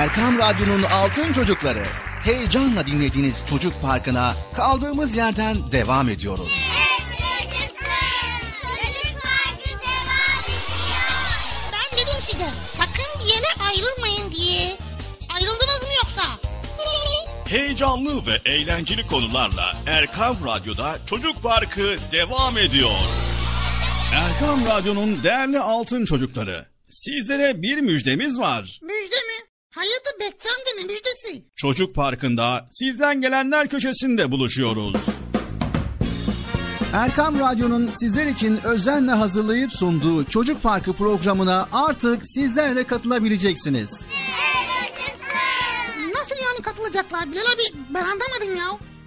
Erkam Radyo'nun Altın Çocukları. Heyecanla dinlediğiniz Çocuk Parkı'na kaldığımız yerden devam ediyoruz. Hep yaşasın. Çocuk Parkı devam ediyor. Ben dedim size sakın bir yere ayrılmayın diye. Ayrıldınız mı yoksa? Heyecanlı ve eğlenceli konularla Erkam Radyo'da Çocuk Parkı devam ediyor. Erkam Radyo'nun değerli altın çocukları. Sizlere bir müjdemiz var. Müjde mi? Amca ne müjdesi? Çocuk Parkı'nda sizden gelenler köşesinde buluşuyoruz. Erkam Radyo'nun sizler için özenle hazırlayıp sunduğu Çocuk Parkı programına artık sizler de katılabileceksiniz. Nasıl yani katılacaklar Bilal abi? Ben anlamadım ya.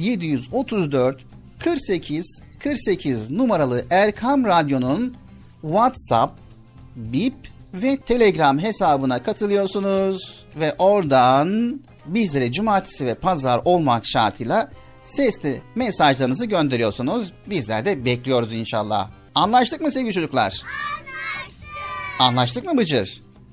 734 48 48 numaralı Erkam Radyo'nun WhatsApp, Bip ve Telegram hesabına katılıyorsunuz ve oradan bizlere cumartesi ve pazar olmak şartıyla sesli mesajlarınızı gönderiyorsunuz. Bizler de bekliyoruz inşallah. Anlaştık mı sevgili çocuklar? Anlaştık. Anlaştık mı Bıcır?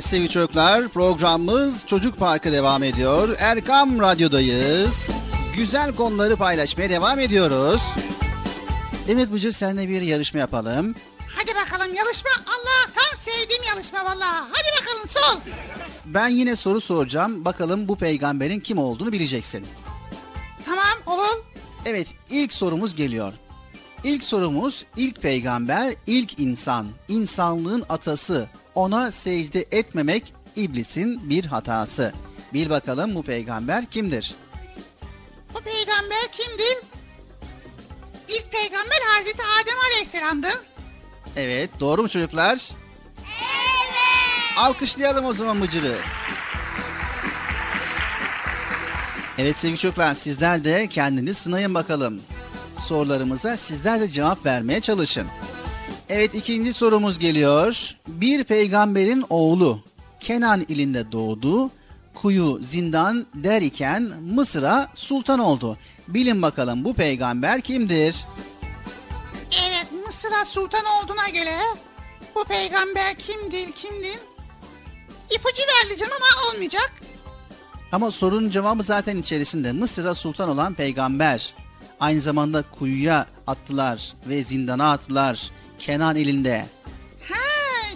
Evet sevgili çocuklar programımız Çocuk Parkı devam ediyor. Erkam Radyo'dayız. Güzel konuları paylaşmaya devam ediyoruz. Evet Bıcır seninle bir yarışma yapalım. Hadi bakalım yarışma. Allah tam sevdiğim yarışma vallahi. Hadi bakalım sol. Ben yine soru soracağım. Bakalım bu peygamberin kim olduğunu bileceksin. Tamam olur. Evet ilk sorumuz geliyor. İlk sorumuz ilk peygamber, ilk insan, insanlığın atası. Ona secde etmemek iblisin bir hatası. Bil bakalım bu peygamber kimdir? Bu peygamber kimdir? İlk peygamber Hazreti Adem Aleyhisselam'dı. Evet doğru mu çocuklar? Evet. Alkışlayalım o zaman Mıcır'ı. Evet sevgili çocuklar sizler de kendiniz sınayın bakalım. Sorularımıza sizler de cevap vermeye çalışın. Evet ikinci sorumuz geliyor. Bir peygamberin oğlu Kenan ilinde doğdu. Kuyu zindan der iken Mısır'a sultan oldu. Bilin bakalım bu peygamber kimdir? Evet Mısır'a sultan olduğuna göre bu peygamber kimdir kimdir? İpucu vereceğim ama olmayacak. Ama sorunun cevabı zaten içerisinde. Mısır'a sultan olan peygamber. Aynı zamanda kuyuya attılar ve zindana attılar. Kenan elinde. Ha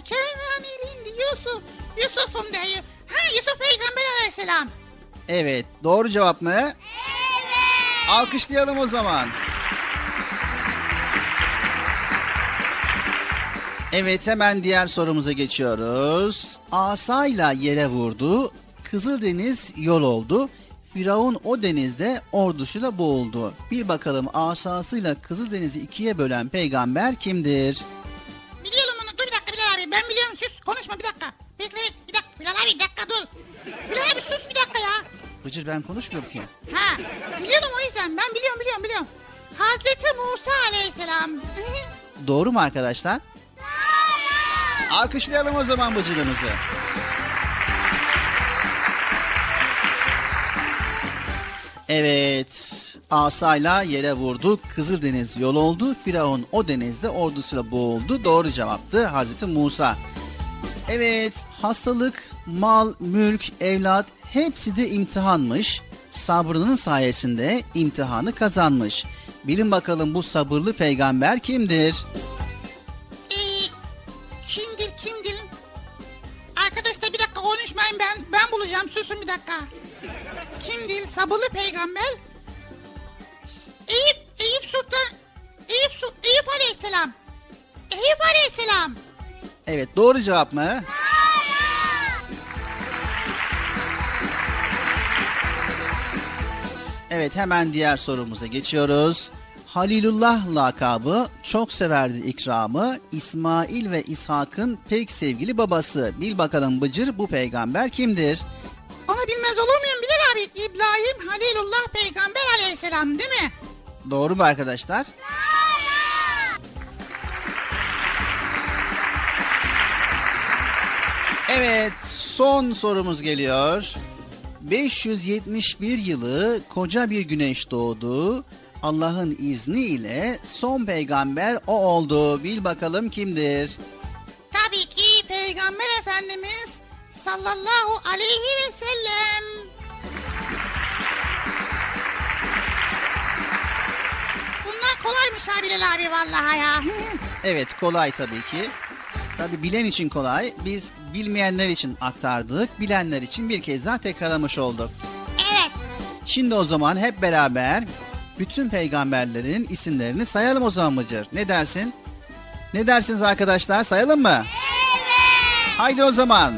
Kenan elinde Yusuf. Yusuf'um diyor. Ha Yusuf peygamber aleyhisselam. Evet doğru cevap mı? Evet. Alkışlayalım o zaman. Evet hemen diğer sorumuza geçiyoruz. Asayla yere vurdu. Kızıldeniz yol oldu. Firavun o denizde ordusuyla boğuldu. Bir bakalım asasıyla Kızıldeniz'i ikiye bölen peygamber kimdir? Biliyorum onu. Dur bir dakika Bilal abi. Ben biliyorum. Sus. Konuşma bir dakika. Bekle bekle. Bir dakika. Bilal abi bir dakika dur. Bilal abi sus bir dakika ya. Bıcır ben konuşmuyorum ki. Ha. Biliyorum o yüzden. Ben biliyorum biliyorum biliyorum. Hazreti Musa aleyhisselam. Doğru mu arkadaşlar? Doğru. Alkışlayalım o zaman Bıcır'ımızı. Evet. Asayla yere vurdu. Kızıldeniz yol oldu. Firavun o denizde ordusuyla boğuldu. Doğru cevaptı Hazreti Musa. Evet, hastalık, mal, mülk, evlat hepsi de imtihanmış. Sabrının sayesinde imtihanı kazanmış. Bilin bakalım bu sabırlı peygamber kimdir? Ee, kimdir konuşmayın ben ben bulacağım susun bir dakika. Kimdir sabırlı peygamber? Eyüp Eyüp Sultan Eyüp, Eyüp Aleyhisselam. Eyüp Aleyhisselam. Evet doğru cevap mı? Evet hemen diğer sorumuza geçiyoruz. Halilullah lakabı çok severdi ikramı. İsmail ve İshak'ın pek sevgili babası. Bil bakalım Bıcır bu peygamber kimdir? Onu bilmez olur muyum Bilal abi? İbrahim Halilullah peygamber aleyhisselam değil mi? Doğru mu arkadaşlar? Evet son sorumuz geliyor. 571 yılı koca bir güneş doğdu. Allah'ın izniyle son peygamber o oldu. Bil bakalım kimdir? Tabii ki peygamber efendimiz sallallahu aleyhi ve sellem. Bunlar kolaymış ha Bilal abi vallahi ya. Evet kolay tabii ki. Tabii bilen için kolay. Biz bilmeyenler için aktardık. Bilenler için bir kez daha tekrarlamış olduk. Evet. Şimdi o zaman hep beraber bütün peygamberlerin isimlerini sayalım o zaman Mıcır. Ne dersin? Ne dersiniz arkadaşlar? Sayalım mı? Evet. Haydi o zaman.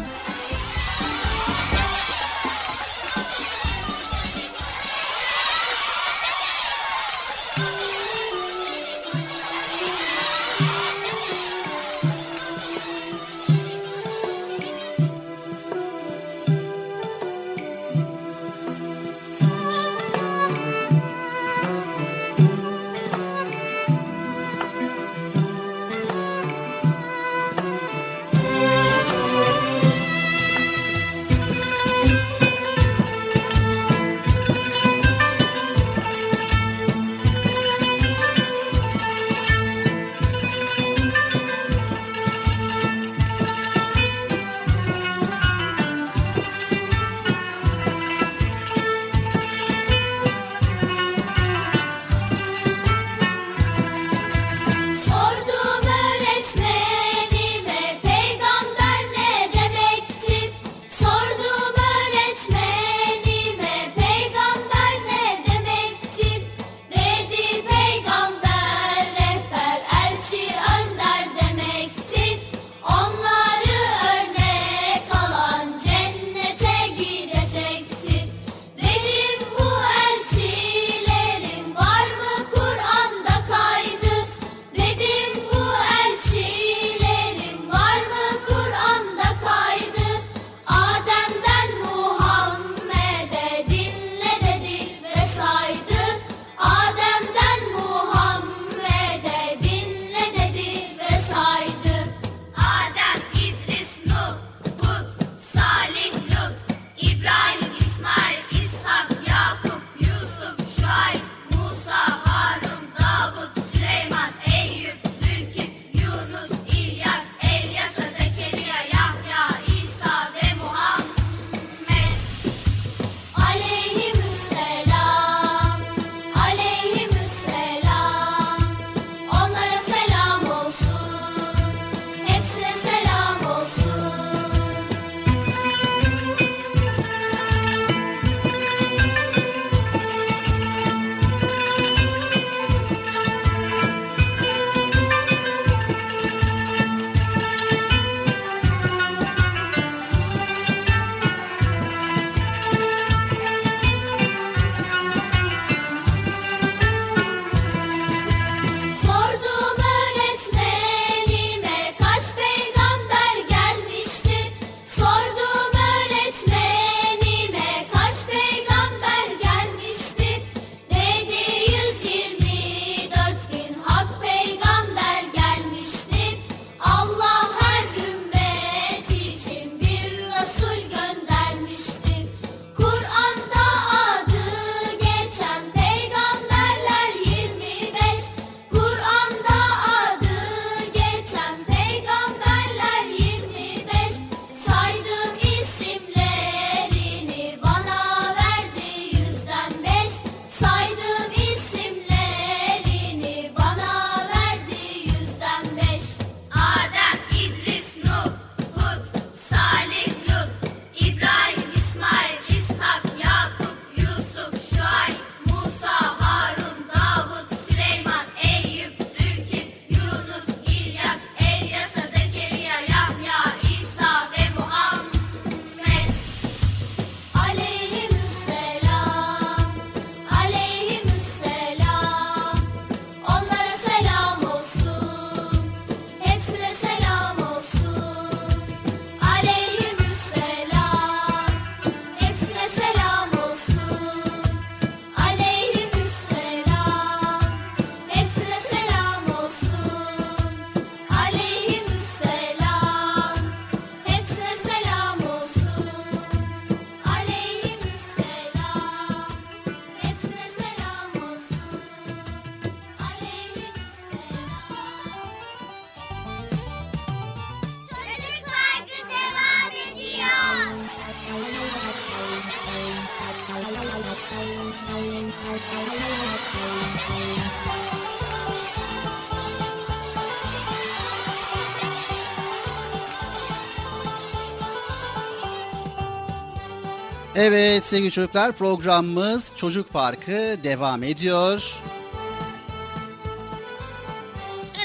Evet sevgili çocuklar programımız Çocuk Parkı devam ediyor.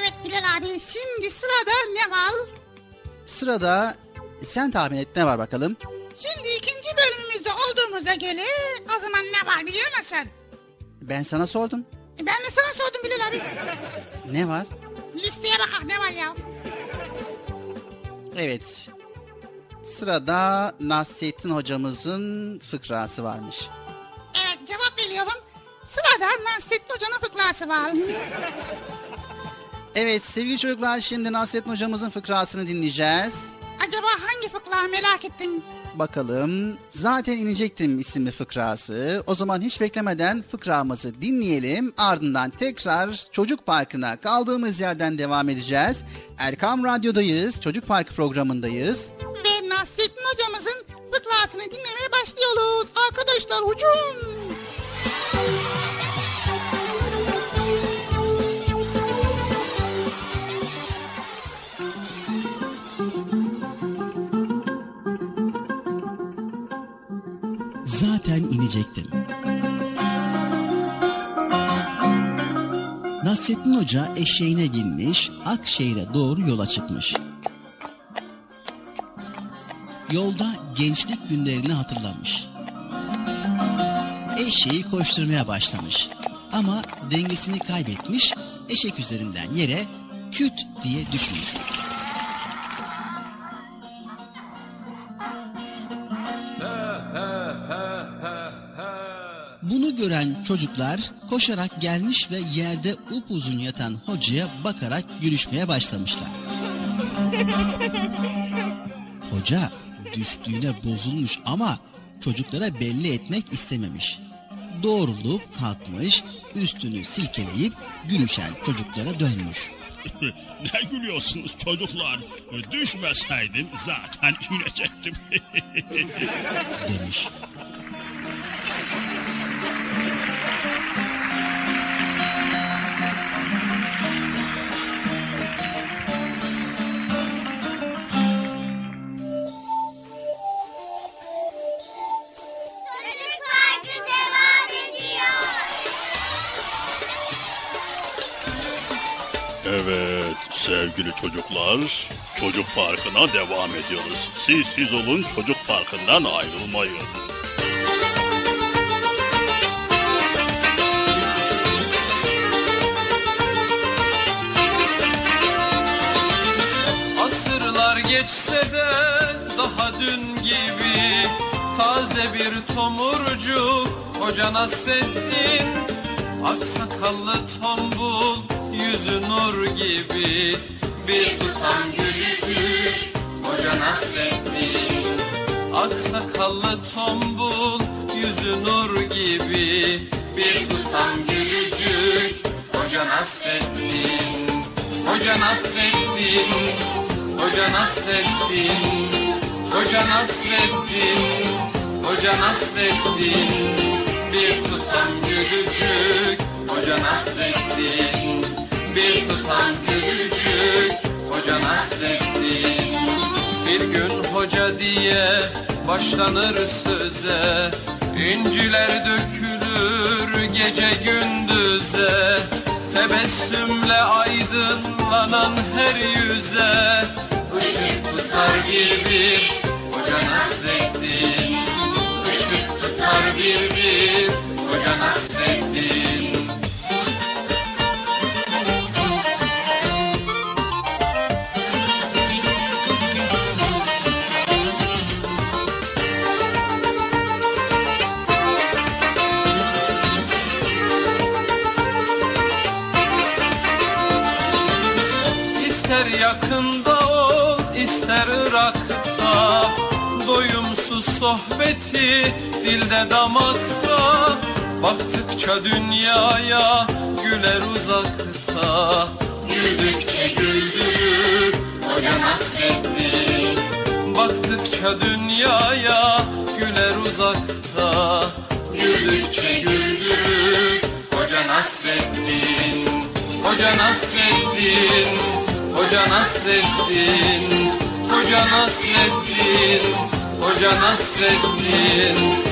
Evet Bilal abi şimdi sırada ne var? Sırada sen tahmin et ne var bakalım? Şimdi ikinci bölümümüzde olduğumuza göre o zaman ne var biliyor musun? Ben sana sordum. Ben de sana sordum Bilal abi. Ne var? Listeye bakalım ne var ya? Evet. Sırada Nasrettin hocamızın fıkrası varmış. Evet cevap veriyorum. Sırada Nasrettin Hoca'nın fıkrası var. Evet sevgili çocuklar şimdi Nasrettin hocamızın fıkrasını dinleyeceğiz. Acaba hangi fıkra merak ettim. Bakalım. Zaten inecektim isimli fıkrası. O zaman hiç beklemeden fıkramızı dinleyelim. Ardından tekrar Çocuk Parkı'na kaldığımız yerden devam edeceğiz. Erkam Radyo'dayız. Çocuk Parkı programındayız. Ve Nasrettin Hocamızın fıkrasını dinlemeye başlıyoruz. Arkadaşlar hücum. Hoca eşeğine binmiş, Akşehir'e doğru yola çıkmış. Yolda gençlik günlerini hatırlamış. Eşeği koşturmaya başlamış. Ama dengesini kaybetmiş, eşek üzerinden yere küt diye düşmüş. Gören çocuklar koşarak gelmiş ve yerde upuzun yatan hocaya bakarak gülüşmeye başlamışlar. Hoca düştüğüne bozulmuş ama çocuklara belli etmek istememiş. Doğrulup kalkmış, üstünü silkeleyip gülüşen çocuklara dönmüş. ne gülüyorsunuz çocuklar? Düşmeseydim zaten inecektim. demiş. Sevgili çocuklar, Çocuk Parkı'na devam ediyoruz. Siz siz olun Çocuk Parkı'ndan ayrılmayın. Asırlar geçse de daha dün gibi Taze bir tomurcuk Hoca Nasreddin Aksakallı tombul Yüzü nur gibi Bir tutam gülücük Hoca Nasreddin Aksakallı tombul Yüzü nur gibi. Bir tutam gülücük Hoca Nasreddin Hoca Nasreddin Hoca Nasreddin Hoca Nasreddin Hoca Nasreddin Bir tutam gülücük Hoca Nasreddin Bir tutam gülücük Hoca Nasreddin Bir gün hoca diye başlanır söze. İnciler dökülür gece gündüze. Tebessümle aydınlanan her yüze. Işık tutar bir damakta Baktıkça dünyaya güler uzakta. Güldükçe güldürür Hoca Nasreddin Baktıkça dünyaya güler uzakta. Güldükçe güldürür Hoca Nasreddin Hoca Nasreddin Hoca Nasreddin Hoca Nasreddin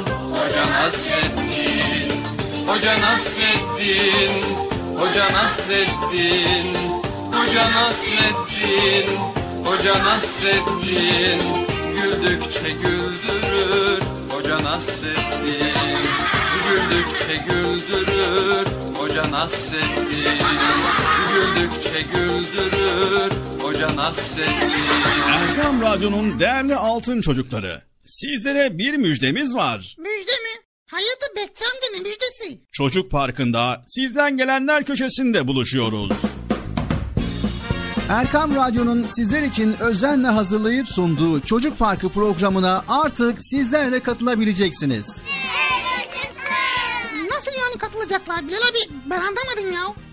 Hoca Nasreddin Hoca Nasreddin Hoca Nasreddin Hoca Nasreddin Hoca Nasreddin Güldükçe güldürür Hoca Nasreddin Güldükçe güldürür Hoca Nasreddin Güldükçe güldürür Hoca Nasreddin Erkam Radyo'nun değerli altın çocukları. Sizlere bir müjdemiz var. Müjde amca ne müjdesi? Çocuk Parkı'nda sizden gelenler köşesinde buluşuyoruz. Erkam Radyo'nun sizler için özenle hazırlayıp sunduğu Çocuk Parkı programına artık sizler de katılabileceksiniz. Nasıl yani katılacaklar Bilal abi? Ben anlamadım ya.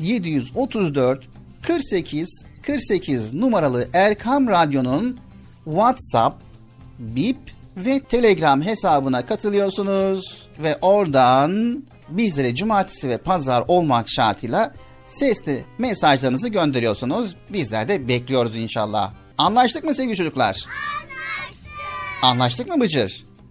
734 48 48 numaralı Erkam Radyo'nun WhatsApp, Bip ve Telegram hesabına katılıyorsunuz ve oradan bizlere cumartesi ve pazar olmak şartıyla sesli mesajlarınızı gönderiyorsunuz. Bizler de bekliyoruz inşallah. Anlaştık mı sevgili çocuklar? Anlaştık. Anlaştık mı Bıcır?